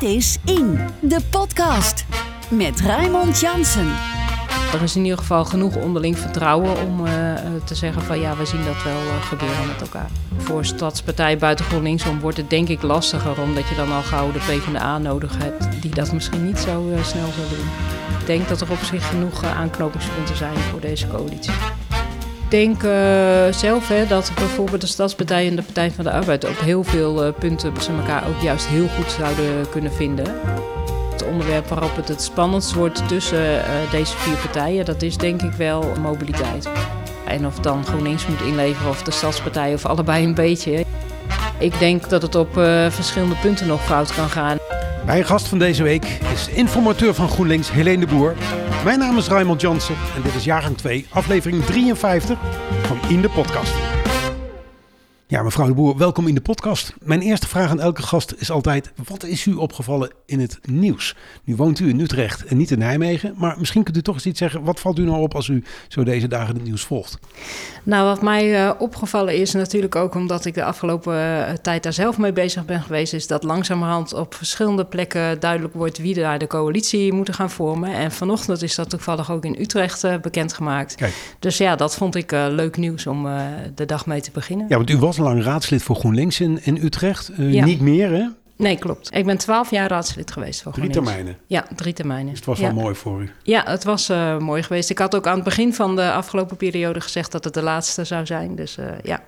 Dit is In, de podcast. Met Raymond Jansen. Er is in ieder geval genoeg onderling vertrouwen om uh, te zeggen van ja, we zien dat wel uh, gebeuren met elkaar. Voor Stadspartij buiten GroenLinksom wordt het denk ik lastiger omdat je dan al gauw de PvdA nodig hebt die dat misschien niet zo snel zal doen. Ik denk dat er op zich genoeg aanknopingspunten zijn voor deze coalitie. Denk zelf hè, dat bijvoorbeeld de Stadspartij en de Partij van de Arbeid op heel veel punten ze elkaar ook juist heel goed zouden kunnen vinden het onderwerp waarop het het spannendst wordt tussen uh, deze vier partijen, dat is denk ik wel mobiliteit. En of dan GroenLinks moet inleveren of de Stadspartij of allebei een beetje. Ik denk dat het op verschillende punten nog fout kan gaan. Mijn gast van deze week is informateur van GroenLinks, Helene de Boer. Mijn naam is Raymond Jansen en dit is jaargang 2, aflevering 53 van In de Podcast. Ja, mevrouw de Boer, welkom in de podcast. Mijn eerste vraag aan elke gast is altijd: wat is u opgevallen in het nieuws? Nu woont u in Utrecht en niet in Nijmegen, maar misschien kunt u toch eens iets zeggen. Wat valt u nou op als u zo deze dagen het nieuws volgt? Nou, wat mij uh, opgevallen is natuurlijk ook omdat ik de afgelopen uh, tijd daar zelf mee bezig ben geweest, is dat langzamerhand op verschillende plekken duidelijk wordt wie daar de coalitie moeten gaan vormen. En vanochtend is dat toevallig ook in Utrecht uh, bekendgemaakt. Kijk. Dus ja, dat vond ik leuk nieuws om de dag mee te beginnen. Ja, want u was lang raadslid voor GroenLinks in, in Utrecht. Uh, ja. Niet meer, hè? Nee, klopt. Ik ben twaalf jaar raadslid geweest voor Drie GroenLinks. termijnen? Ja, drie termijnen. Dus het was ja. wel mooi voor u? Ja, het was uh, mooi geweest. Ik had ook aan het begin van de afgelopen periode gezegd dat het de laatste zou zijn. Dus uh, ja.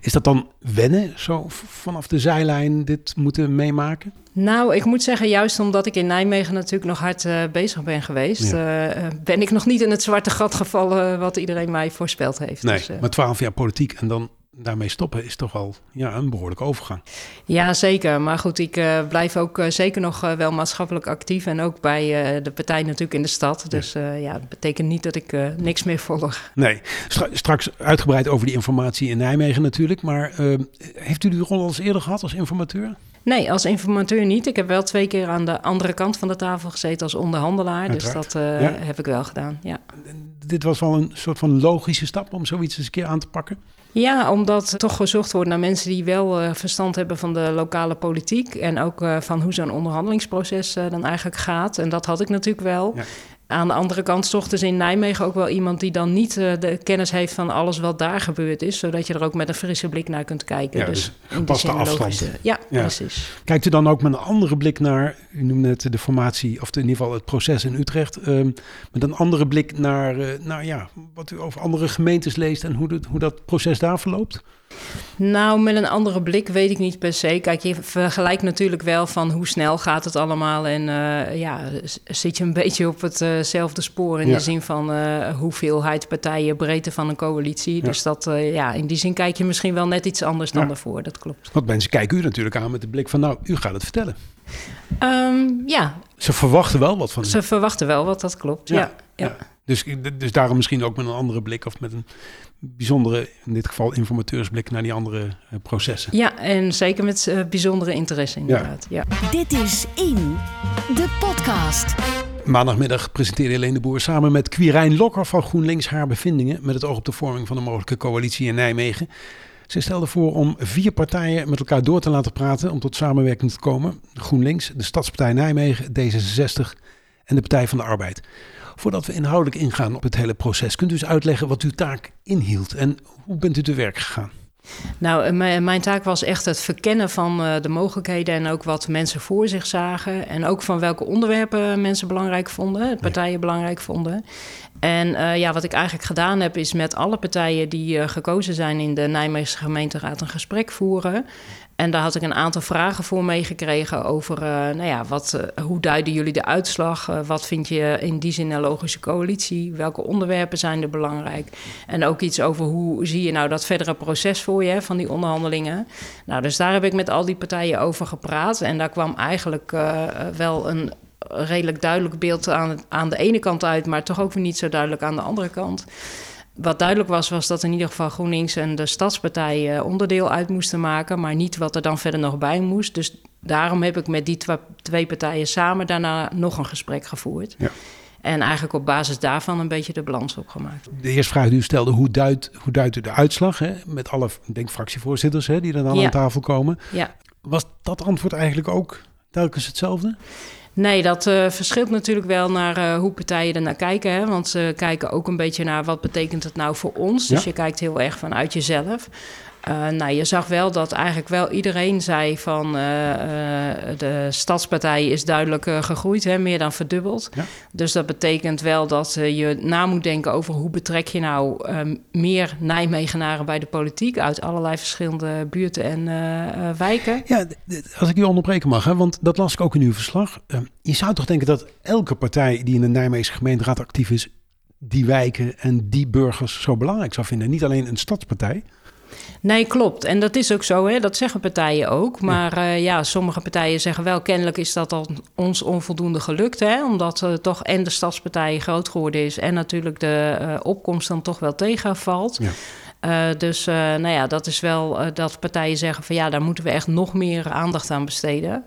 Is dat dan wennen, zo vanaf de zijlijn dit moeten meemaken? Nou, ik moet zeggen, juist omdat ik in Nijmegen natuurlijk nog hard uh, bezig ben geweest, ja. uh, ben ik nog niet in het zwarte gat gevallen wat iedereen mij voorspeld heeft. Nee, dus, uh, maar twaalf jaar politiek en dan daarmee stoppen is toch wel ja, een behoorlijke overgang. Ja, zeker. Maar goed, ik uh, blijf ook uh, zeker nog uh, wel maatschappelijk actief. En ook bij de partij natuurlijk in de stad. Dus ja, dat betekent niet dat ik niks meer volg. Nee, Stra straks uitgebreid over die informatie in Nijmegen natuurlijk. Maar heeft u die rol al eens eerder gehad als informateur? Nee, als informateur niet. Ik heb wel twee keer aan de andere kant van de tafel gezeten als onderhandelaar. Uiteraard. Dus dat ja. heb ik wel gedaan, ja. Dit was wel een soort van logische stap om zoiets eens een keer aan te pakken? Ja, omdat toch gezocht wordt naar mensen die wel uh, verstand hebben van de lokale politiek. En ook uh, van hoe zo'n onderhandelingsproces uh, dan eigenlijk gaat. En dat had ik natuurlijk wel. Aan de andere kant zochten ze in Nijmegen ook wel iemand die dan niet de kennis heeft van alles wat daar gebeurd is. Zodat je er ook met een frisse blik naar kunt kijken. Ja, dus, dus gepaste afstand. Logische, ja, ja, precies. Kijkt u dan ook met een andere blik naar, u noemde net de formatie, of in ieder geval het proces in Utrecht. Um, met een andere blik naar, naar ja, wat u over andere gemeentes leest en hoe, de, hoe dat proces daar verloopt? Nou, met een andere blik weet ik niet per se. Kijk, je vergelijkt natuurlijk wel van hoe snel gaat het allemaal. En uh, ja, zit je een beetje op hetzelfde uh spoor in ja. de zin van uh, hoeveelheid partijen, breedte van een coalitie. Ja. Dus dat, ja, in die zin kijk je misschien wel net iets anders dan ja. daarvoor. Dat klopt. Want mensen kijken u natuurlijk aan met de blik van, nou, u gaat het vertellen. Um, ja. Ze verwachten wel wat van u. Ze verwachten wel wat, dat klopt. ja. ja. Dus, dus daarom misschien ook met een andere blik of met een bijzondere, in dit geval informateursblik naar die andere uh, processen. Ja, en zeker met uh, bijzondere interesse inderdaad. Ja. ja. Dit is In, de podcast. Maandagmiddag presenteerde Helene de Boer samen met Quirijn Lokker van GroenLinks haar bevindingen met het oog op de vorming van een mogelijke coalitie in Nijmegen. Ze stelde voor om vier partijen met elkaar door te laten praten om tot samenwerking te komen. GroenLinks, de Stadspartij Nijmegen, D66 en de Partij van de Arbeid. Voordat we inhoudelijk ingaan op het hele proces, kunt u eens uitleggen wat uw taak inhield en hoe bent u te werk gegaan? Nou, mijn taak was echt het verkennen van uh, de mogelijkheden en ook wat mensen voor zich zagen. En ook van welke onderwerpen mensen belangrijk vonden, partijen belangrijk vonden. En uh, ja, wat ik eigenlijk gedaan heb, is met alle partijen die uh, gekozen zijn in de Nijmeegse gemeenteraad een gesprek voeren. En daar had ik een aantal vragen voor meegekregen over, uh, nou ja, wat, uh, hoe duiden jullie de uitslag? Uh, wat vind je in die zin een logische coalitie? Welke onderwerpen zijn er belangrijk? En ook iets over hoe zie je nou dat verdere proces voor je van die onderhandelingen? Nou, dus daar heb ik met al die partijen over gepraat. En daar kwam eigenlijk wel een redelijk duidelijk beeld aan, aan de ene kant uit, maar toch ook weer niet zo duidelijk aan de andere kant. Wat duidelijk was, was dat in ieder geval GroenLinks en de Stadspartij uh, onderdeel uit moesten maken, maar niet wat er dan verder nog bij moest. Dus daarom heb ik met die twee partijen samen daarna nog een gesprek gevoerd. Ja. En eigenlijk op basis daarvan een beetje de balans opgemaakt. De eerste vraag die u stelde, hoe duidt, hoe duidt u de uitslag? Hè? Met alle, denk, fractievoorzitters hè, die er dan ja. aan tafel komen. Ja. Was dat antwoord eigenlijk ook telkens hetzelfde? Nee, dat uh, verschilt natuurlijk wel naar uh, hoe partijen er naar kijken. Hè? Want ze kijken ook een beetje naar wat betekent het nou voor ons. Dus je kijkt heel erg vanuit jezelf. Uh, nou, je zag wel dat eigenlijk wel iedereen zei van uh, de stadspartij is duidelijk gegroeid, hè, meer dan verdubbeld. Ja. Dus dat betekent wel dat je na moet denken over hoe betrek je nou meer Nijmegenaren bij de politiek uit allerlei verschillende buurten en wijken. Ja, als ik u onderbreken mag, hè, want dat las ik ook in uw verslag. je zou toch denken dat elke partij die in de Nijmeegse gemeenteraad actief is, die wijken en die burgers zo belangrijk zou vinden. Niet alleen een stadspartij. Nee, klopt. En dat is ook zo, hè? dat zeggen partijen ook. Maar ja. Uh, ja, sommige partijen zeggen wel, kennelijk is dat al ons onvoldoende gelukt. Hè? Omdat uh, toch en de stadspartij groot geworden is en natuurlijk de uh, opkomst dan toch wel tegenvalt. Ja. Uh, dus uh, nou ja, dat is wel uh, dat partijen zeggen van ja, daar moeten we echt nog meer aandacht aan besteden.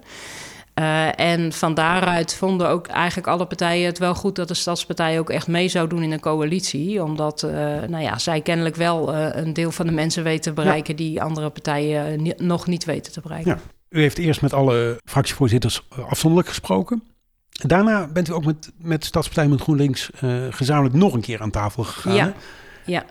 Uh, en van daaruit vonden ook eigenlijk alle partijen het wel goed dat de Stadspartij ook echt mee zou doen in een coalitie. Omdat uh, nou ja, zij kennelijk wel uh, een deel van de mensen weten te bereiken ja. die andere partijen ni nog niet weten te bereiken. Ja. U heeft eerst met alle fractievoorzitters afzonderlijk gesproken. Daarna bent u ook met, met Stadspartij met GroenLinks gezamenlijk nog een keer aan tafel gegaan. Ja. Ja.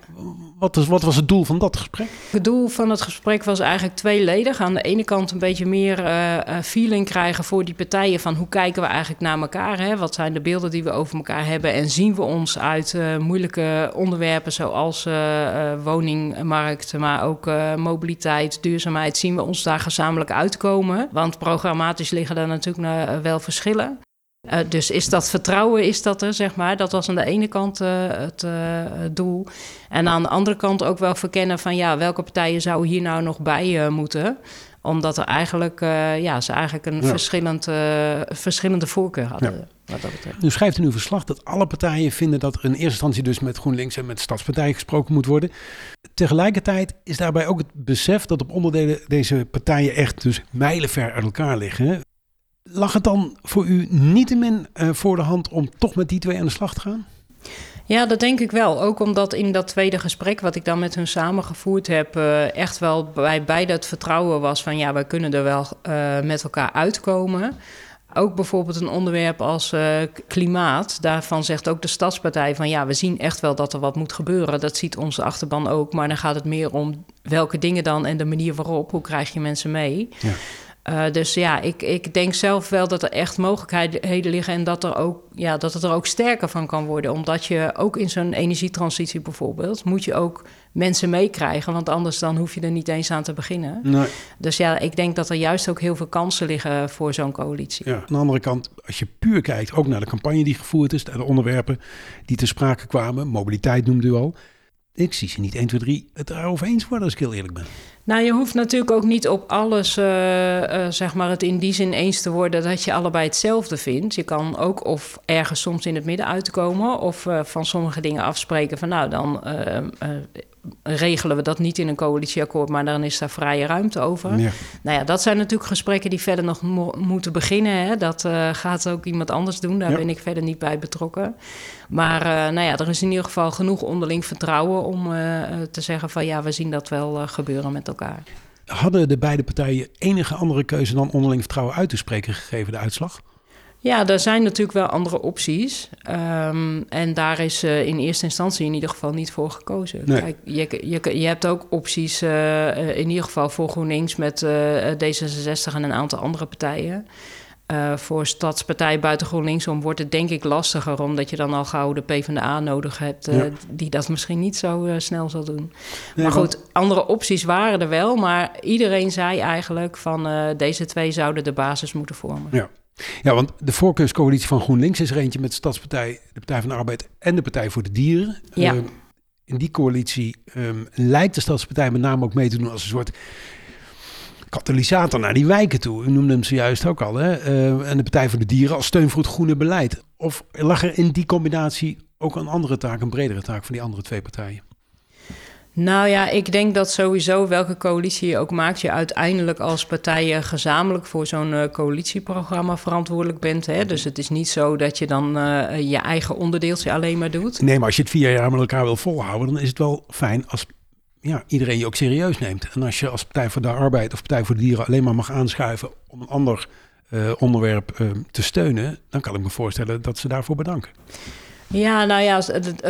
Wat, is, wat was het doel van dat gesprek? Het doel van het gesprek was eigenlijk tweeledig. Aan de ene kant een beetje meer uh, feeling krijgen voor die partijen van hoe kijken we eigenlijk naar elkaar. Hè? Wat zijn de beelden die we over elkaar hebben en zien we ons uit uh, moeilijke onderwerpen zoals woningmarkt, maar ook mobiliteit, duurzaamheid. Zien we ons daar gezamenlijk uitkomen? Want programmatisch liggen daar natuurlijk wel verschillen. Uh, dus is dat vertrouwen, is dat er, zeg maar. Dat was aan de ene kant uh, het uh, doel. En aan de andere kant ook wel verkennen van... ja, welke partijen zouden hier nou nog bij moeten? Omdat er eigenlijk, ja, ze eigenlijk een ja. verschillend, verschillende voorkeur hadden. Ja. Wat dat betreft. U schrijft in uw verslag dat alle partijen vinden... dat er in eerste instantie dus met GroenLinks en met Stadspartij gesproken moet worden. Tegelijkertijd is daarbij ook het besef... dat op onderdelen deze partijen echt dus mijlenver uit elkaar liggen... Lag het dan voor u niettemin uh, voor de hand om toch met die twee aan de slag te gaan? Ja, dat denk ik wel. Ook omdat in dat tweede gesprek wat ik dan met hun samengevoerd heb, uh, echt wel bij beide het vertrouwen was van ja, wij kunnen er wel uh, met elkaar uitkomen. Ook bijvoorbeeld een onderwerp als uh, klimaat. Daarvan zegt ook de Stadspartij van ja, we zien echt wel dat er wat moet gebeuren. Dat ziet onze achterban ook. Maar dan gaat het meer om welke dingen dan en de manier waarop. Hoe krijg je mensen mee? Ja. Uh, dus ja, ik, ik denk zelf wel dat er echt mogelijkheden liggen en dat, er ook, ja, dat het er ook sterker van kan worden. Omdat je ook in zo'n energietransitie bijvoorbeeld, moet je ook mensen meekrijgen. Want anders dan hoef je er niet eens aan te beginnen. Nee. Dus ja, ik denk dat er juist ook heel veel kansen liggen voor zo'n coalitie. Ja, aan de andere kant, als je puur kijkt, ook naar de campagne die gevoerd is, de onderwerpen die ter sprake kwamen, mobiliteit noemde u al. Ik zie ze niet 1, 2, 3 het erover eens worden, als ik heel eerlijk ben. Nou, je hoeft natuurlijk ook niet op alles, uh, uh, zeg maar, het in die zin eens te worden dat je allebei hetzelfde vindt. Je kan ook of ergens soms in het midden uitkomen of uh, van sommige dingen afspreken van nou, dan regelen we dat niet in een coalitieakkoord, maar dan is daar vrije ruimte over. Ja. Nou ja, dat zijn natuurlijk gesprekken die verder nog mo moeten beginnen. Hè. Dat gaat ook iemand anders doen, daar ja. ben ik verder niet bij betrokken. Maar nou ja, er is in ieder geval genoeg onderling vertrouwen om te zeggen van ja, we zien dat wel gebeuren met elkaar. Hadden de beide partijen enige andere keuze dan onderling vertrouwen uit te spreken gegeven de uitslag? Ja, er zijn natuurlijk wel andere opties. Um, en daar is uh, in eerste instantie in ieder geval niet voor gekozen. Nee. Kijk, je, je, je hebt ook opties uh, in ieder geval voor GroenLinks met uh, D66 en een aantal andere partijen. Voor Stadspartij buiten GroenLinksom wordt het denk ik lastiger... omdat je dan al gauw de PvdA nodig hebt... Ja. die dat misschien niet zo snel zal doen. Nee, maar goed, want... andere opties waren er wel... maar iedereen zei eigenlijk van deze twee zouden de basis moeten vormen. Ja. Ja, want de voorkeurscoalitie van GroenLinks is er eentje met Stadspartij, de Partij van de Arbeid en de Partij voor de Dieren. Ja. in die coalitie um, lijkt de Stadspartij met name ook mee te doen als een soort katalysator naar die wijken toe. U noemde hem zojuist ook al. Hè? Uh, en de Partij voor de Dieren als steun voor het groene beleid. Of lag er in die combinatie ook een andere taak, een bredere taak van die andere twee partijen? Nou ja, ik denk dat sowieso welke coalitie je ook maakt, je uiteindelijk als partijen gezamenlijk voor zo'n uh, coalitieprogramma verantwoordelijk bent. Hè? Dus het is niet zo dat je dan uh, je eigen onderdeeltje alleen maar doet. Nee, maar als je het vier jaar met elkaar wil volhouden, dan is het wel fijn als ja, iedereen je ook serieus neemt. En als je als Partij voor de Arbeid of Partij voor de Dieren alleen maar mag aanschuiven om een ander eh, onderwerp eh, te steunen, dan kan ik me voorstellen dat ze daarvoor bedanken. Ja, nou ja,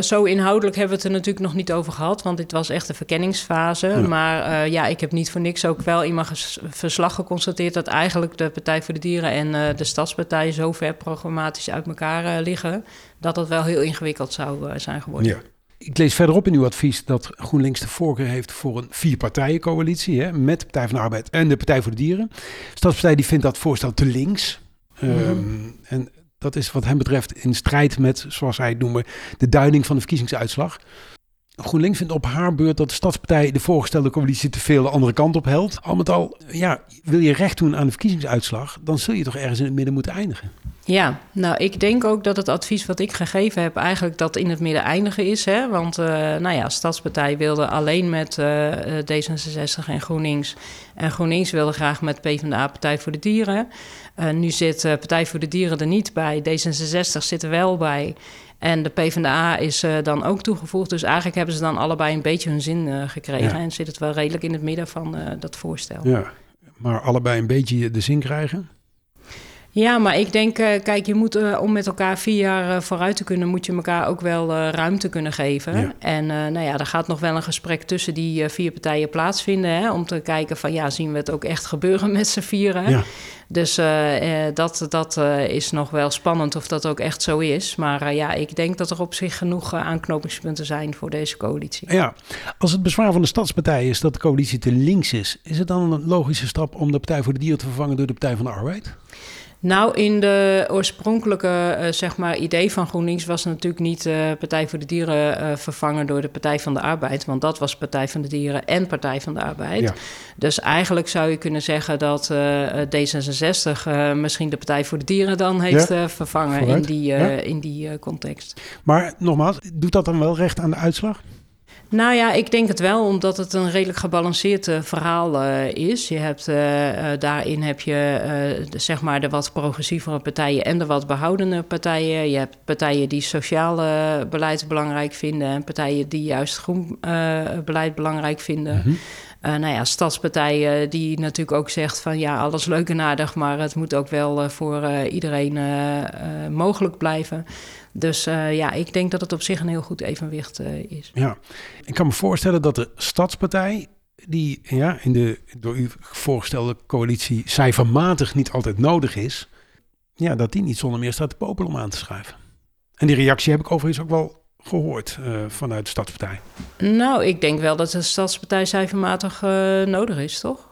zo inhoudelijk hebben we het er natuurlijk nog niet over gehad, want dit was echt een verkenningsfase. Maar uh, ja, ik heb niet voor niks ook wel in mijn verslag geconstateerd dat eigenlijk de Partij voor de Dieren en uh, de Stadspartij zo ver programmatisch uit elkaar uh, liggen, dat het wel heel ingewikkeld zou zijn geworden. Ja. Ik lees verderop in uw advies dat GroenLinks de voorkeur heeft voor een vierpartijencoalitie hè, met de Partij van de Arbeid en de Partij voor de Dieren. De Stadspartij die vindt dat voorstel te links. Mm um, en dat is wat hem betreft in strijd met, zoals hij het noemen, de duiding van de verkiezingsuitslag. GroenLinks vindt op haar beurt dat de Stadspartij de voorgestelde coalitie te veel de andere kant op helpt. Al met al, ja, wil je recht doen aan de verkiezingsuitslag, dan zul je toch ergens in het midden moeten eindigen. Ja, nou, ik denk ook dat het advies wat ik gegeven heb eigenlijk dat in het midden eindigen is. Hè? Want, uh, nou ja, Stadspartij wilde alleen met uh, D66 en GroenLinks. En GroenLinks wilde graag met PvdA, Partij voor de Dieren. Uh, nu zit Partij voor de Dieren er niet bij. D66 zit er wel bij. En de PvdA is dan ook toegevoegd. Dus eigenlijk hebben ze dan allebei een beetje hun zin gekregen. Ja. En zit het wel redelijk in het midden van dat voorstel. Ja, maar allebei een beetje de zin krijgen? Ja, maar ik denk, kijk, je moet om met elkaar vier jaar vooruit te kunnen, moet je elkaar ook wel ruimte kunnen geven. Ja. En nou ja, er gaat nog wel een gesprek tussen die vier partijen plaatsvinden. Hè, om te kijken van ja, zien we het ook echt gebeuren met z'n vieren. Ja. Dus dat, dat is nog wel spannend of dat ook echt zo is. Maar ja, ik denk dat er op zich genoeg aanknopingspunten zijn voor deze coalitie. Ja, als het bezwaar van de Stadspartij is dat de coalitie te links is, is het dan een logische stap om de Partij voor de Dieren te vervangen door de Partij van de Arbeid? Nou, in de oorspronkelijke uh, zeg maar, idee van GroenLinks was natuurlijk niet uh, Partij voor de Dieren uh, vervangen door de Partij van de Arbeid. Want dat was Partij van de Dieren en Partij van de Arbeid. Ja. Dus eigenlijk zou je kunnen zeggen dat D66 misschien de Partij voor de Dieren dan heeft ja. vervangen Vooruit. in die, ja. in die context. Maar nogmaals, doet dat dan wel recht aan de uitslag? Nou ja, ik denk het wel, omdat het een redelijk gebalanceerd uh, verhaal uh, is. Je hebt, uh, daarin heb je de, zeg maar de wat progressievere partijen en de wat behoudende partijen. Je hebt partijen die sociale beleid belangrijk vinden en partijen die juist groen beleid belangrijk vinden. Mm -hmm. Uh, nou ja, stadspartij uh, die natuurlijk ook zegt van ja, alles leuk en aardig, maar het moet ook wel uh, voor iedereen mogelijk blijven. Dus ja, ik denk dat het op zich een heel goed evenwicht is. Ja, ik kan me voorstellen dat de stadspartij, die ja, in de door u voorgestelde coalitie cijfermatig niet altijd nodig is, ja, dat die niet zonder meer staat te popelen om aan te schuiven. En die reactie heb ik overigens ook wel gehoord uh, vanuit de Stadspartij? Nou, ik denk wel dat de Stadspartij cijfermatig nodig is, toch?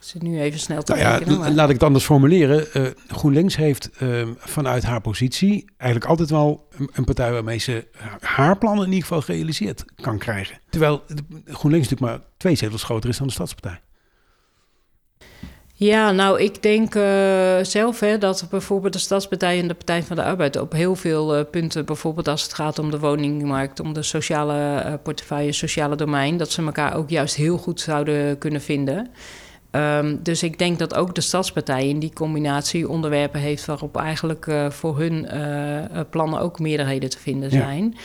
Ik zit nu even snel te nou. Ja, maar... Laat ik het anders formuleren. Uh, GroenLinks heeft vanuit haar positie eigenlijk altijd wel een, een, partij waarmee ze haar plannen in ieder geval gerealiseerd kan krijgen. Terwijl GroenLinks natuurlijk maar twee zetels groter is dan de Stadspartij. Ja, nou, ik denk uh, zelf hè, dat bijvoorbeeld de Stadspartij en de Partij van de Arbeid op heel veel uh, punten, bijvoorbeeld als het gaat om de woningmarkt, om de sociale uh, portefeuille, sociale domein, dat ze elkaar ook juist heel goed zouden kunnen vinden. Um, dus ik denk dat ook de Stadspartij in die combinatie onderwerpen heeft waarop eigenlijk voor hun plannen ook meerderheden te vinden zijn. Ja.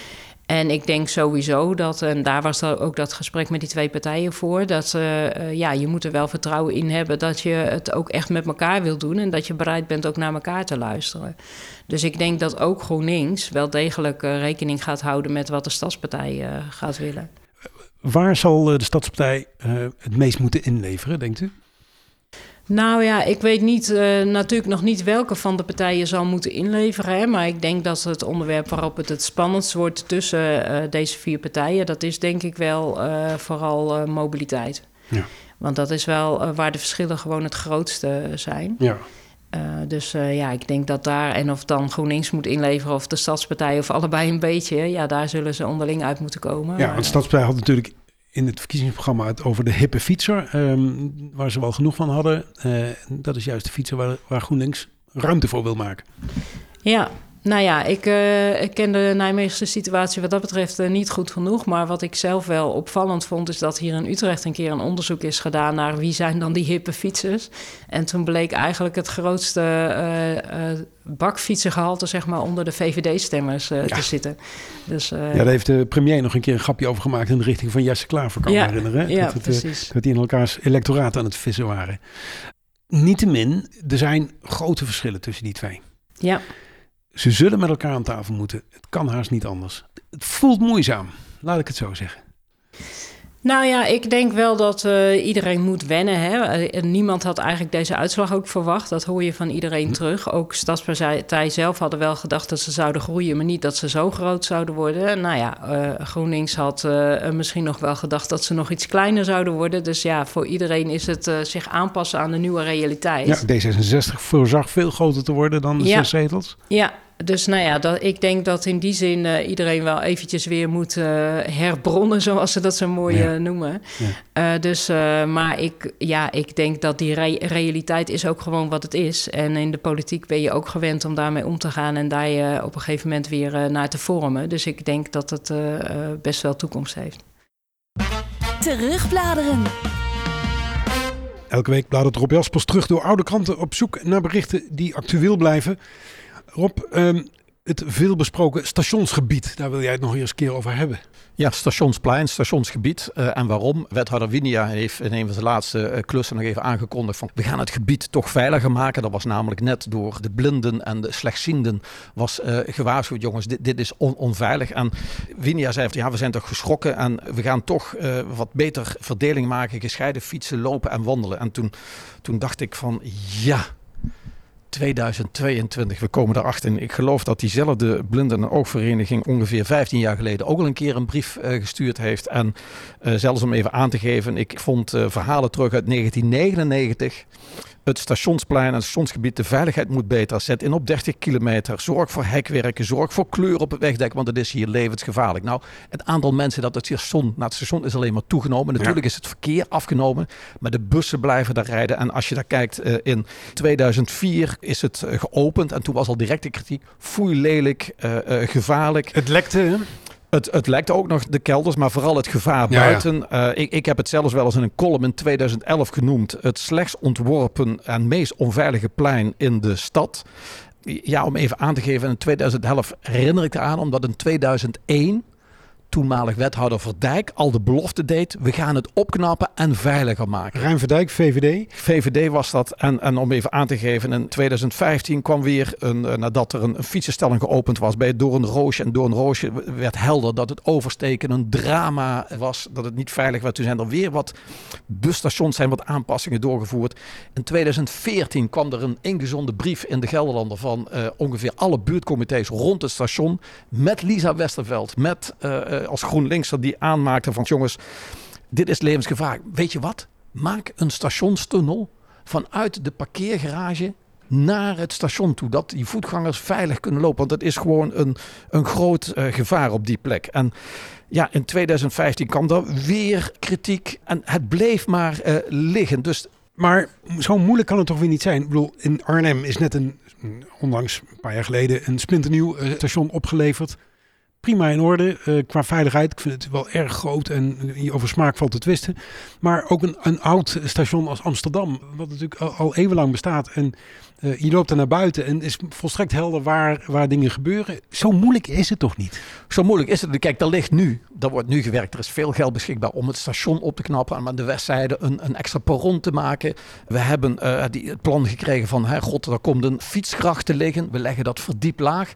En ik denk sowieso dat, en daar was er ook dat gesprek met die twee partijen voor, dat uh, ja, je moet er wel vertrouwen in hebben dat je het ook echt met elkaar wil doen en dat je bereid bent ook naar elkaar te luisteren. Dus ik denk dat ook GroenLinks wel degelijk rekening gaat houden met wat de Stadspartij gaat willen. Waar zal de Stadspartij het meest moeten inleveren, denkt u? Nou ja, ik weet niet, uh, natuurlijk nog niet welke van de partijen zal moeten inleveren. Hè, maar ik denk dat het onderwerp waarop het het spannendst wordt tussen uh, deze vier partijen, dat is denk ik wel uh, vooral mobiliteit. Ja. Want dat is wel waar de verschillen gewoon het grootste zijn. Ja. Dus ja, ik denk dat daar, en of dan GroenLinks moet inleveren of de Stadspartij of allebei een beetje, ja, daar zullen ze onderling uit moeten komen. Ja, want de Stadspartij had natuurlijk in het verkiezingsprogramma het over de hippe fietser, um, waar ze wel genoeg van hadden. Uh, dat is juist de fietser waar, waar GroenLinks ruimte voor wil maken. Ja, nou ja, ik, uh, ik ken de Nijmeegse situatie wat dat betreft uh, niet goed genoeg. Maar wat ik zelf wel opvallend vond, is dat hier in Utrecht een keer een onderzoek is gedaan naar wie zijn dan die hippe fietsers. En toen bleek eigenlijk het grootste uh, bakfietsengehalte zeg maar, onder de VVD-stemmers ja. te zitten. Dus, ja, daar heeft de premier nog een keer een grapje over gemaakt in de richting van Jesse Klaver, kan ja, me herinneren. Ja, dat, precies. Het, dat die in elkaars electoraat aan het vissen waren. Niettemin, er zijn grote verschillen tussen die twee. Ja. Ze zullen met elkaar aan tafel moeten. Het kan haast niet anders. Het voelt moeizaam, laat ik het zo zeggen. Nou ja, ik denk wel dat uh, iedereen moet wennen. Hè? Eh, niemand had eigenlijk deze uitslag ook verwacht. Dat hoor je van iedereen hm. terug. Ook Stadspartij zelf hadden wel gedacht dat ze zouden groeien, maar niet dat ze zo groot zouden worden. Nou ja, uh, GroenLinks had uh, misschien nog wel gedacht dat ze nog iets kleiner zouden worden. Dus ja, voor iedereen is het zich aanpassen aan de nieuwe realiteit. Ja, D66 voorzag veel groter te worden dan de ja. zes zetels. Ja, dus nou ja, dat, ik denk dat in die zin uh, iedereen wel eventjes weer moet uh, herbronnen, zoals ze dat zo mooi uh, noemen. Ja. dus, maar ik, ja, ik denk dat die re realiteit is ook gewoon wat het is. En in de politiek ben je ook gewend om daarmee om te gaan en daar je op een gegeven moment weer naar te vormen. Dus ik denk dat het best wel toekomst heeft. Terugbladeren. Elke week bladert Rob Jaspers terug door oude kranten op zoek naar berichten die actueel blijven. Rob, um, het veelbesproken stationsgebied, daar wil jij het nog eens een keer over hebben. Ja, stationsplein, stationsgebied. Uh, en waarom? Wethouder Winia heeft in een van de laatste uh, klussen nog even aangekondigd van we gaan het gebied toch veiliger maken. Dat was namelijk net door de blinden en de slechtzienden was uh, gewaarschuwd, jongens, dit, dit is on onveilig. En Winia zei ja, we zijn toch geschrokken en we gaan toch wat beter verdeling maken, gescheiden fietsen, lopen en wandelen. En toen, toen dacht ik van ja, 2022. We komen erachter. Ik geloof dat diezelfde blinden- en oogvereniging ongeveer 15 jaar geleden ook al een keer een brief uh, gestuurd heeft. En uh, zelfs om even aan te geven, ik vond uh, verhalen terug uit 1999 het stationsplein en het stationsgebied, de veiligheid moet beter. Zet in op 30 kilometer. Zorg voor hekwerken. Zorg voor kleur op het wegdek, want het is hier levensgevaarlijk. Nou, het aantal mensen dat het station, naar het station is alleen maar toegenomen. Natuurlijk is het verkeer afgenomen, maar de bussen blijven daar rijden. En als je daar kijkt, uh, in 2004 is het uh, geopend en toen was al directe kritiek. Foei lelijk, uh, gevaarlijk. Het lekte, hè? Het, het lekt ook nog de kelders, maar vooral het gevaar buiten. Uh, ik, ik heb het zelfs wel eens in een column in 2011 genoemd. Het slechts ontworpen en meest onveilige plein in de stad. Ja, om even aan te geven, in 2011 herinner ik eraan, omdat in 2001 toenmalig wethouder Verdijk al de belofte deed. We gaan het opknappen en veiliger maken. Rijn Verdijk, VVD? VVD was dat. En, en om even aan te geven, in 2015 kwam weer, een, eh, nadat er een, een fietsenstelling geopend was bij Doornroosje. En Doornroosje werd helder dat het oversteken een drama was. Dat het niet veilig werd. Toen zijn er weer wat busstations, zijn wat aanpassingen doorgevoerd. In 2014 kwam er een ingezonde brief in de Gelderlander van uh, ongeveer alle buurtcomité's rond het station. Met Lisa Westerveld, met... Uh, als GroenLinkser die aanmaakte van jongens, dit is levensgevaarlijk. Weet je wat? Maak een stationstunnel vanuit de parkeergarage naar het station toe. Dat die voetgangers veilig kunnen lopen. Want dat is gewoon een, een groot uh, gevaar op die plek. En ja, in 2015 kwam er weer kritiek. En het bleef maar uh, liggen. Dus maar zo moeilijk kan het toch weer niet zijn? Ik bedoel, in Arnhem is net een, onlangs een paar jaar geleden, een splinternieuw station opgeleverd prima in orde uh, qua veiligheid. Ik vind het wel erg groot en over smaak valt te twisten. Maar ook een, een oud station als Amsterdam, wat natuurlijk al, al eeuwenlang bestaat. En uh, je loopt er naar buiten en is volstrekt helder waar, waar dingen gebeuren. Zo moeilijk is het toch niet? Zo moeilijk is het. Kijk, daar ligt nu, daar wordt nu gewerkt. Er is veel geld beschikbaar om het station op te knappen. En aan de westzijde een, een extra perron te maken. We hebben uh, die, het plan gekregen van, hè, god, daar komt een fietsgracht te liggen. We leggen dat verdiep laag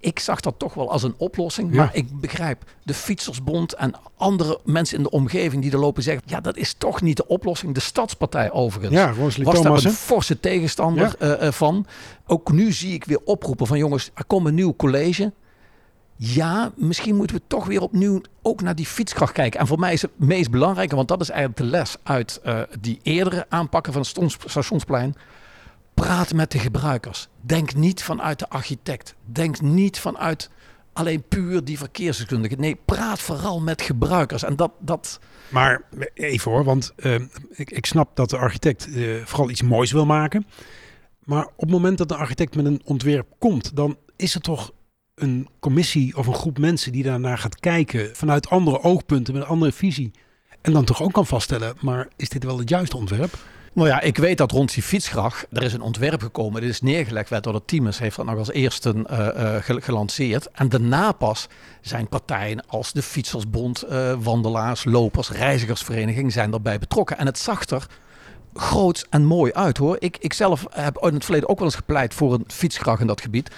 ik zag dat toch wel als een oplossing. Maar ik begrijp de Fietsersbond en andere mensen in de omgeving die er lopen zeggen... ja, dat is toch niet de oplossing. De Stadspartij overigens ja, was Thomas, daar een forse tegenstander ja. uh, van. Ook nu zie ik weer oproepen van jongens, er komt een nieuw college... Ja, misschien moeten we toch weer opnieuw ook naar die fietskracht kijken. En voor mij is het meest belangrijke, want dat is eigenlijk de les uit uh, die eerdere aanpakken van het stationsplein Praat met de gebruikers. Denk niet vanuit de architect. Denk niet vanuit alleen puur die verkeersdeskundige. Nee, praat vooral met gebruikers. En dat. dat... Maar even hoor, want uh, ik, ik snap dat de architect uh, vooral iets moois wil maken. Maar op het moment dat de architect met een ontwerp komt, dan is er toch een commissie of een groep mensen die daarnaar gaat kijken vanuit andere oogpunten, met een andere visie. En dan toch ook kan vaststellen, maar is dit wel het juiste ontwerp? Nou ja, ik weet dat rond die fietsgracht, er is een ontwerp gekomen. Dit is neergelegd werd door de Tiemens, heeft dat nog als eerste uh, uh, gelanceerd. En daarna pas zijn partijen als de Fietsersbond, uh, wandelaars, lopers, reizigersvereniging zijn erbij betrokken. En het zag er groot en mooi uit hoor. Ik, ik zelf heb in het verleden ook wel eens gepleit voor een fietsgracht in dat gebied.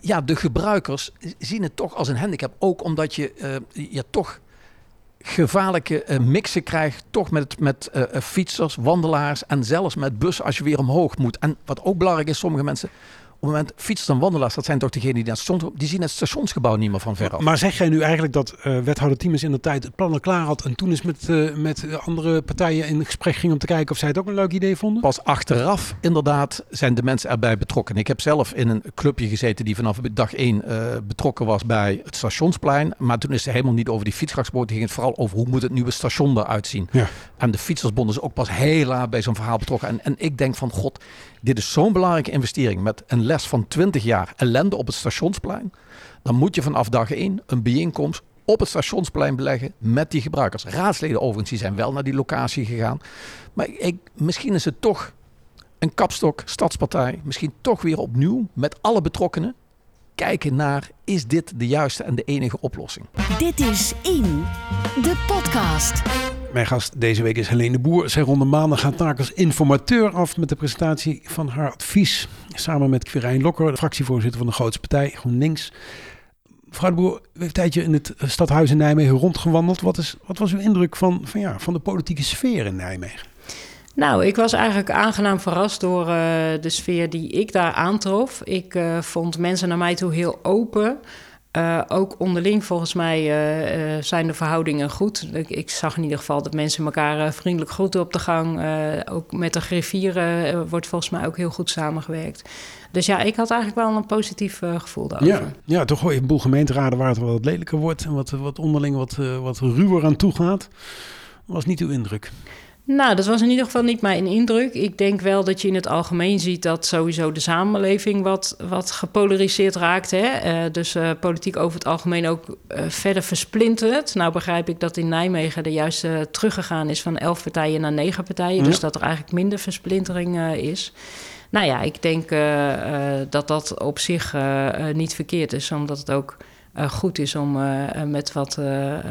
Ja, de gebruikers zien het toch als een handicap. Ook omdat je, je toch gevaarlijke uh, mixen krijgt. Toch met, met uh, fietsers, wandelaars en zelfs met bussen als je weer omhoog moet. En wat ook belangrijk is, sommige mensen het moment fietsers en wandelaars, dat zijn toch degenen die naar het station, die zien het stationsgebouw niet meer van veraf. Maar zeg jij nu eigenlijk dat uh, wethouder Tiemens in de tijd het plan al klaar had en toen is met, uh, met andere partijen in gesprek ging om te kijken of zij het ook een leuk idee vonden? Pas achteraf inderdaad zijn de mensen erbij betrokken. Ik heb zelf in een clubje gezeten die vanaf dag één uh, betrokken was bij het stationsplein. Maar toen is ze helemaal niet over die fietsgracht gesproken. Het ging het vooral over hoe moet het nieuwe station eruit zien. Ja. En de fietsersbond is ook pas heel laat bij zo'n verhaal betrokken. En, en ik denk van god, dit is zo'n belangrijke investering met een les van 20 jaar ellende op het stationsplein. Dan moet je vanaf dag 1 een bijeenkomst op het stationsplein beleggen met die gebruikers. Raadsleden overigens, die zijn wel naar die locatie gegaan. Maar ik, misschien is het toch een kapstok, stadspartij, misschien toch weer opnieuw met alle betrokkenen kijken naar is dit de juiste en de enige oplossing. Dit is In, de podcast. Mijn gast deze week is Helene Boer. Zij ronde maandag gaat taak als informateur af met de presentatie van haar advies. Samen met Quirijn Lokker, de fractievoorzitter van de grootste partij GroenLinks. Mevrouw de Boer, u heeft een tijdje in het stadhuis in Nijmegen rondgewandeld. Wat, is, wat was uw indruk van, van, ja, van de politieke sfeer in Nijmegen? Nou, ik was eigenlijk aangenaam verrast door uh, de sfeer die ik daar aantrof. Ik uh, vond mensen naar mij toe heel open. Uh, ook onderling, volgens mij, uh, uh, zijn de verhoudingen goed. Ik, ik, zag in ieder geval dat mensen elkaar vriendelijk groeten op de gang. ook met de griffieren wordt volgens mij ook heel goed samengewerkt. Dus ja, ik had eigenlijk wel een positief gevoel daarover. Ja, ja, toch hoor je een boel gemeenteraden waar het wel wat lelijker wordt... en wat, wat onderling wat, wat ruwer aan toe gaat. was niet uw indruk? Nou, dat was in ieder geval niet mijn indruk. Ik denk wel dat je in het algemeen ziet dat sowieso de samenleving wat, wat gepolariseerd raakt. Hè? Uh, dus uh, politiek over het algemeen ook uh, verder versplinterd. Nou begrijp ik dat in Nijmegen er juist teruggegaan is van elf partijen naar negen partijen. Ja. Dus dat er eigenlijk minder versplintering is. Nou ja, ik denk dat dat op zich niet verkeerd is, omdat het ook goed is om uh, met wat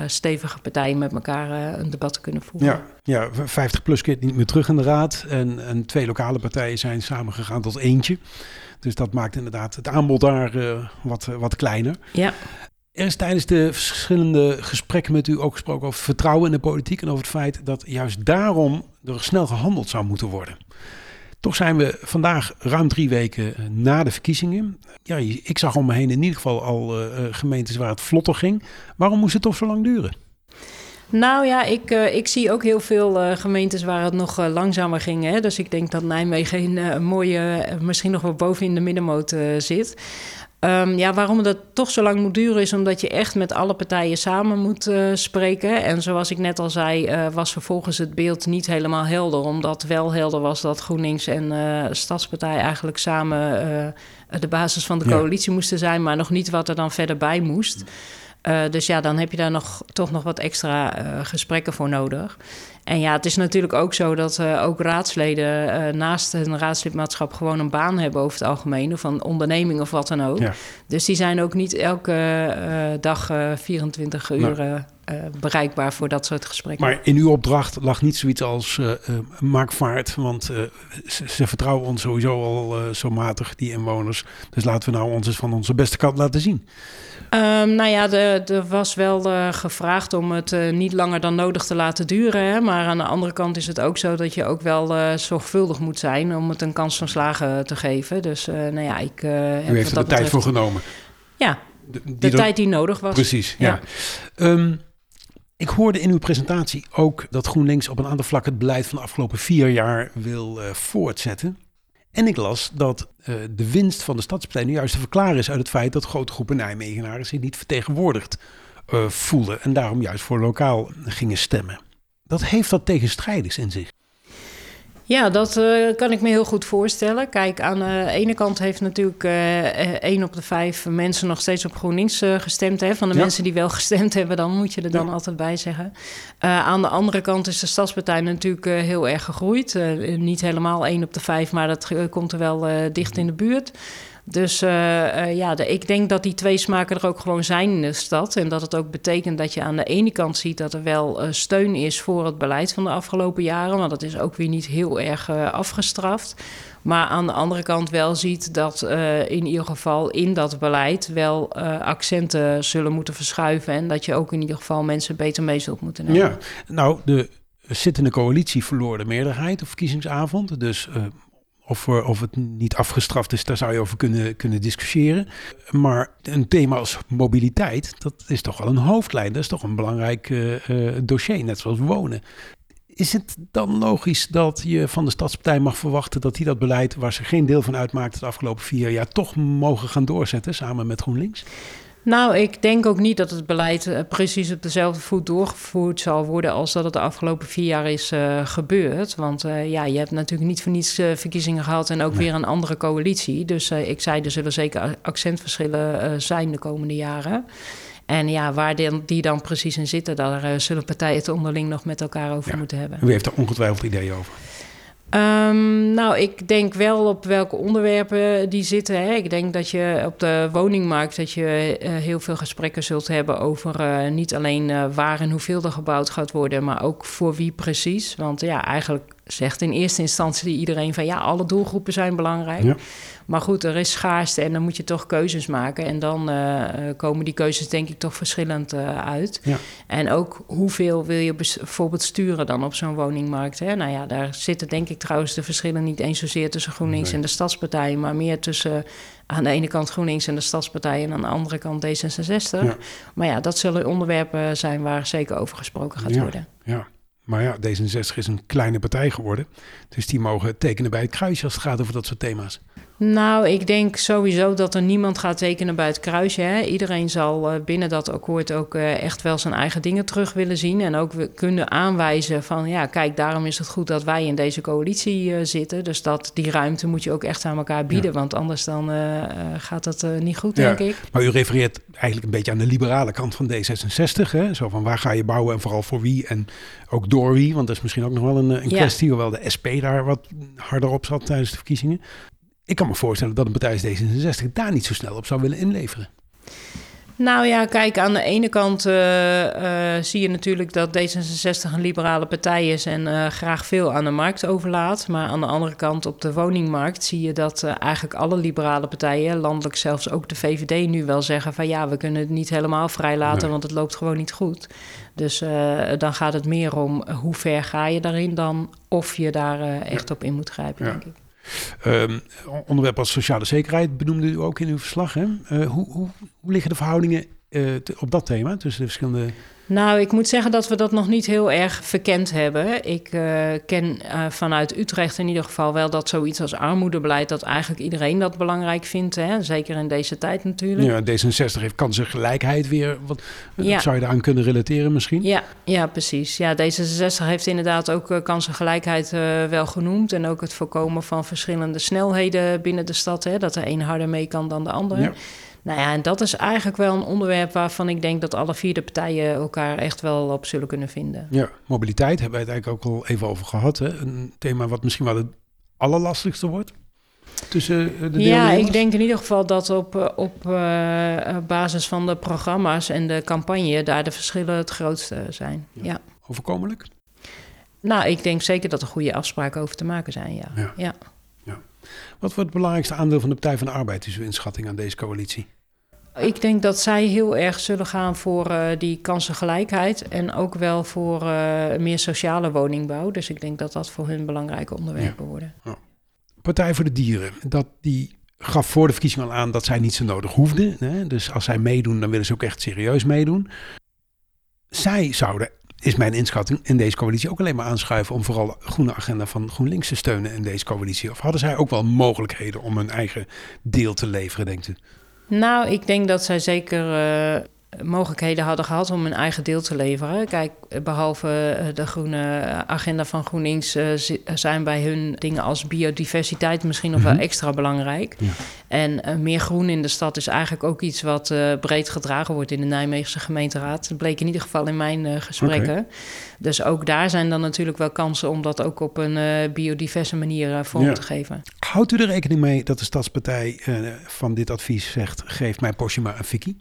stevige partijen met elkaar een debat te kunnen voeren. Ja, ja 50 plus keert niet meer terug in de raad. En, en twee lokale partijen zijn samengegaan tot eentje. Dus dat maakt inderdaad het aanbod daar wat, wat kleiner. Ja. Er is tijdens de verschillende gesprekken met u ook gesproken over vertrouwen in de politiek en over het feit dat juist daarom er snel gehandeld zou moeten worden. Toch zijn we vandaag ruim drie weken eh, na de verkiezingen. Ja, ik zag om me heen in ieder geval al uh, gemeentes waar het vlotter ging. Waarom moest het toch zo lang duren? Nou ja, ik, ik zie ook heel veel gemeentes waar het nog langzamer ging. Hè? Dus ik denk dat Nijmegen een mooie, misschien nog wel boven in de middenmoot zit. Um, ja, waarom dat toch zo lang moet duren is omdat je echt met alle partijen samen moet uh, spreken. En zoals ik net al zei, uh, was vervolgens het beeld niet helemaal helder. Omdat wel helder was dat GroenLinks en uh, Stadspartij eigenlijk samen de basis van de coalitie ja. moesten zijn, maar nog niet wat er dan verder bij moest. dus ja, dan heb je daar nog, toch nog wat extra gesprekken voor nodig. En ja, het is natuurlijk ook zo dat uh, ook raadsleden uh, naast hun raadslidmaatschap gewoon een baan hebben over het algemeen, of een onderneming of wat dan ook. Ja. Dus die zijn ook niet elke uh, dag 24 uur nou. Bereikbaar voor dat soort gesprekken. Maar in uw opdracht lag niet zoiets als maak vaart, want ze, ze, vertrouwen ons sowieso al zo matig, die inwoners. Dus laten we nou ons eens van onze beste kant laten zien. Um, nou ja, er was wel uh, gevraagd om het uh, niet langer dan nodig te laten duren. Hè? Maar aan de andere kant is het ook zo dat je ook wel uh, zorgvuldig moet zijn om het een kans van slagen te geven. Dus nou ja, ik. U heeft er de tijd voor genomen. Ja, de, de tijd die nodig was. Precies, ja. ja. Um, ik hoorde in uw presentatie ook dat GroenLinks op een aantal vlakken het beleid van de afgelopen vier jaar wil voortzetten. En ik las dat uh, de winst van de stadspartij nu juist te verklaren is uit het feit dat grote groepen Nijmegenaren zich niet vertegenwoordigd uh, voelden en daarom juist voor lokaal gingen stemmen. Dat heeft dat tegenstrijdigs in zich. Ja, dat uh, kan ik me heel goed voorstellen. Kijk, aan de ene kant heeft natuurlijk uh, één op de vijf mensen nog steeds op GroenLinks uh, gestemd. Hè? Van de ja. mensen die wel gestemd hebben, dan moet je er dan ja. altijd bij zeggen. aan de andere kant is de Stadspartij natuurlijk heel erg gegroeid. niet helemaal één op de vijf, maar dat komt er wel dicht in de buurt. Dus uh, uh, ja, ik denk dat die twee smaken er ook gewoon zijn in de stad. En dat het ook betekent dat je aan de ene kant ziet dat er wel uh, steun is voor het beleid van de afgelopen jaren. Want dat is ook weer niet heel erg afgestraft. Maar aan de andere kant wel ziet dat in ieder geval in dat beleid wel accenten zullen moeten verschuiven. En dat je ook in ieder geval mensen beter mee zult moeten nemen. Ja, nou, de zittende coalitie verloor de meerderheid op verkiezingsavond. Dus of, of het niet afgestraft is, daar zou je over kunnen, kunnen discussiëren. Maar een thema als mobiliteit, dat is toch wel een hoofdlijn. Dat is toch een belangrijk uh, dossier, net zoals wonen. Is het dan logisch dat je van de Stadspartij mag verwachten dat die dat beleid, waar ze geen deel van uitmaakt de afgelopen vier jaar, toch mogen gaan doorzetten samen met GroenLinks? Nou, ik denk ook niet dat het beleid uh, precies op dezelfde voet doorgevoerd zal worden als dat het de afgelopen vier jaar is uh, gebeurd. Want uh, ja, je hebt natuurlijk niet voor niets verkiezingen gehad en ook nee. weer een andere coalitie. Dus ik zei, er zullen zeker accentverschillen zijn de komende jaren. En ja, waar die, die dan precies in zitten, daar zullen partijen het onderling nog met elkaar over ja. moeten hebben. U heeft er ongetwijfeld ideeën over. Um, nou, ik denk wel op welke onderwerpen die zitten. Hè. Ik denk dat je op de woningmarkt dat je uh, heel veel gesprekken zult hebben over uh, niet alleen uh, waar en hoeveel er gebouwd gaat worden, maar ook voor wie precies. Want ja, eigenlijk zegt in eerste instantie iedereen van ja, alle doelgroepen zijn belangrijk. Ja. Maar goed, er is schaarste en dan moet je toch keuzes maken. En dan uh, komen die keuzes denk ik toch verschillend uh, uit. Ja. En ook hoeveel wil je bijvoorbeeld sturen dan op zo'n woningmarkt. Hè? Nou ja, daar zitten denk ik trouwens de verschillen niet eens zozeer tussen GroenLinks nee. en de Stadspartij, maar meer tussen aan de ene kant GroenLinks en de Stadspartij en aan de andere kant D66. Ja. Maar ja, dat zullen onderwerpen zijn waar zeker over gesproken gaat ja. worden. Ja. Maar ja, D66 is een kleine partij geworden. Dus die mogen tekenen bij het kruisje als het gaat over dat soort thema's. Nou, ik denk sowieso dat er niemand gaat tekenen bij het kruisje. Hè. Iedereen zal uh, binnen dat akkoord ook uh, echt wel zijn eigen dingen terug willen zien. En ook kunnen aanwijzen van, ja, kijk, daarom is het goed dat wij in deze coalitie uh, zitten. Dus dat die ruimte moet je ook echt aan elkaar bieden. Ja. Want anders dan gaat dat niet goed, ja, denk ik. Maar u refereert eigenlijk een beetje aan de liberale kant van D66. Hè? Zo van, waar ga je bouwen en vooral voor wie en ook door wie? Want dat is misschien ook nog wel een, een kwestie, hoewel de SP daar wat harder op zat tijdens de verkiezingen. Ik kan me voorstellen dat een partij als D66 daar niet zo snel op zou willen inleveren. Nou ja, kijk, aan de ene kant uh, uh, zie je natuurlijk dat D66 een liberale partij is en uh, graag veel aan de markt overlaat. Maar aan de andere kant op de woningmarkt zie je dat eigenlijk alle liberale partijen, landelijk zelfs ook de VVD, nu wel zeggen van ja, we kunnen het niet helemaal vrijlaten, nee. want het loopt gewoon niet goed. Dus dan gaat het meer om hoe ver ga je daarin dan of je daar echt op in moet grijpen, ja. denk ik. Um, onderwerp als sociale zekerheid benoemde u ook in uw verslag. Hè? Hoe, hoe, hoe, liggen de verhoudingen uh, te, op dat thema tussen de verschillende... Nou, ik moet zeggen dat we dat nog niet heel erg verkend hebben. Ik uh, ken vanuit Utrecht in ieder geval wel dat zoiets als armoedebeleid... dat eigenlijk iedereen dat belangrijk vindt, hè? zeker in deze tijd natuurlijk. Ja, D66 heeft kansengelijkheid weer. Wat ja. zou je daaraan kunnen relateren misschien? Ja, ja precies. Ja, D66 heeft inderdaad ook kansengelijkheid uh, wel genoemd... en ook het voorkomen van verschillende snelheden binnen de stad... Hè? dat de een harder mee kan dan de ander. Ja. Nou ja, en dat is eigenlijk wel een onderwerp waarvan ik denk dat alle vier de partijen elkaar echt wel op zullen kunnen vinden. Ja, mobiliteit hebben we het eigenlijk ook al even over gehad. Hè? Een thema wat misschien wel het allerlastigste wordt tussen eh, de Ja, ik denk in ieder geval dat op, op uh, basis van de programma's en de campagne daar de verschillen het grootste zijn. Ja. ja. Overkomelijk? Nou, ik denk zeker dat er goede afspraken over te maken zijn, ja. ja. ja. ja. Wat wordt het belangrijkste aandeel van de Partij van de Arbeid, is uw inschatting aan deze coalitie? Ik denk dat zij heel erg zullen gaan voor uh, die kansengelijkheid en ook wel voor uh, meer sociale woningbouw. Dus ik denk dat dat voor hun belangrijke onderwerpen ja. worden. Ja. Partij voor de Dieren, dat die gaf voor de verkiezing al aan dat zij niet zo nodig hoefden. Hè? Dus als zij meedoen, dan willen ze ook echt serieus meedoen. Zij zouden, is mijn inschatting, in deze coalitie ook alleen maar aanschuiven om vooral de groene agenda van GroenLinks te steunen in deze coalitie. Of hadden zij ook wel mogelijkheden om hun eigen deel te leveren, denkt u? Nou, ik denk dat zij zeker uh, mogelijkheden hadden gehad om hun eigen deel te leveren. Kijk, behalve de groene agenda van GroenLinks uh, zijn bij hun dingen als biodiversiteit misschien nog mm -hmm. wel extra belangrijk. Ja. En uh, meer groen in de stad is eigenlijk ook iets wat breed gedragen wordt in de Nijmeegse gemeenteraad. Dat bleek in ieder geval in mijn gesprekken. Okay. Dus ook daar zijn dan natuurlijk wel kansen om dat ook op een biodiverse manier vorm ja. te geven. Houdt u er rekening mee dat de Stadspartij van dit advies zegt: geef mijn Porsche maar een fikkie?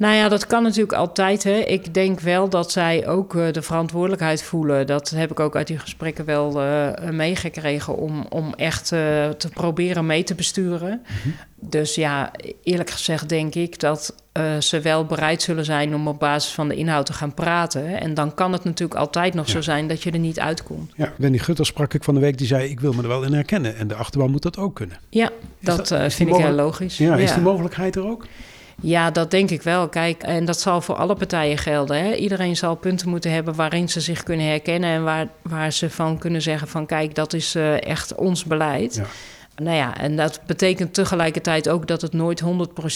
Nou ja, dat kan natuurlijk altijd. Hè. Ik denk wel dat zij ook uh, de verantwoordelijkheid voelen. Dat heb ik ook uit die gesprekken wel uh, meegekregen om, om echt uh, te proberen mee te besturen. Mm -hmm. Dus ja, eerlijk gezegd denk ik dat ze wel bereid zullen zijn om op basis van de inhoud te gaan praten. En dan kan het natuurlijk altijd nog ja. zo zijn dat je er niet uitkomt. Ja, Wendy Gutter sprak ik van de week, die zei: Ik wil me er wel in herkennen. En de achterban moet dat ook kunnen. Ja, dat, dat vind ik heel logisch. Ja, is die mogelijkheid er ook? Ja, dat denk ik wel. Kijk, en dat zal voor alle partijen gelden. Hè? Iedereen zal punten moeten hebben waarin ze zich kunnen herkennen en waar, waar ze van kunnen zeggen van kijk, dat is uh, echt ons beleid. Ja. Nou ja, en dat betekent tegelijkertijd ook dat het nooit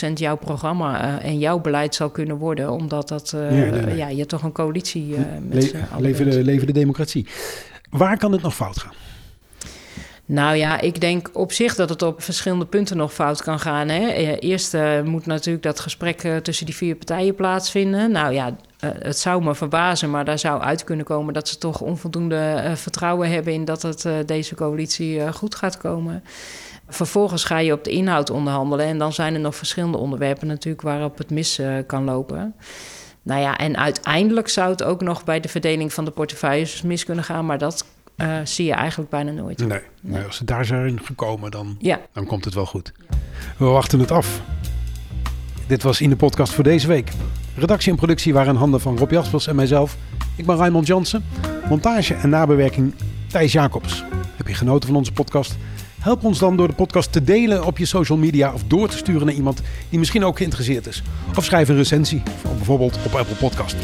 100% jouw programma uh, en jouw beleid zal kunnen worden, omdat dat, uh, ja, nee, nee. ja, je toch een coalitie met Le de, leven de democratie. Waar kan het nog fout gaan? Nou ja, ik denk op zich dat het op verschillende punten nog fout kan gaan. Hè. Eerst uh, moet natuurlijk dat gesprek uh, tussen die vier partijen plaatsvinden. Nou ja, uh, het zou me verbazen, maar daar zou uit kunnen komen dat ze toch onvoldoende vertrouwen hebben in dat het deze coalitie goed gaat komen. Vervolgens ga je op de inhoud onderhandelen en dan zijn er nog verschillende onderwerpen natuurlijk waarop het mis kan lopen. Nou ja, en uiteindelijk zou het ook nog bij de verdeling van de portefeuilles mis kunnen gaan, maar dat uh, zie je eigenlijk bijna nooit. Nee, nee. als ze daar zijn gekomen, dan, ja. dan komt het wel goed. We wachten het af. Dit was in de podcast voor deze week. Redactie en productie waren in handen van Rob Jaspers en mijzelf. Ik ben Raymond Jansen. Montage en nabewerking Thijs Jacobs. Heb je genoten van onze podcast? Help ons dan door de podcast te delen op je social media of door te sturen naar iemand die misschien ook geïnteresseerd is. Of schrijf een recensie, bijvoorbeeld op Apple Podcast.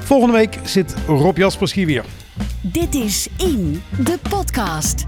Volgende week zit Rob Jaspers hier weer. Dit is In, de podcast.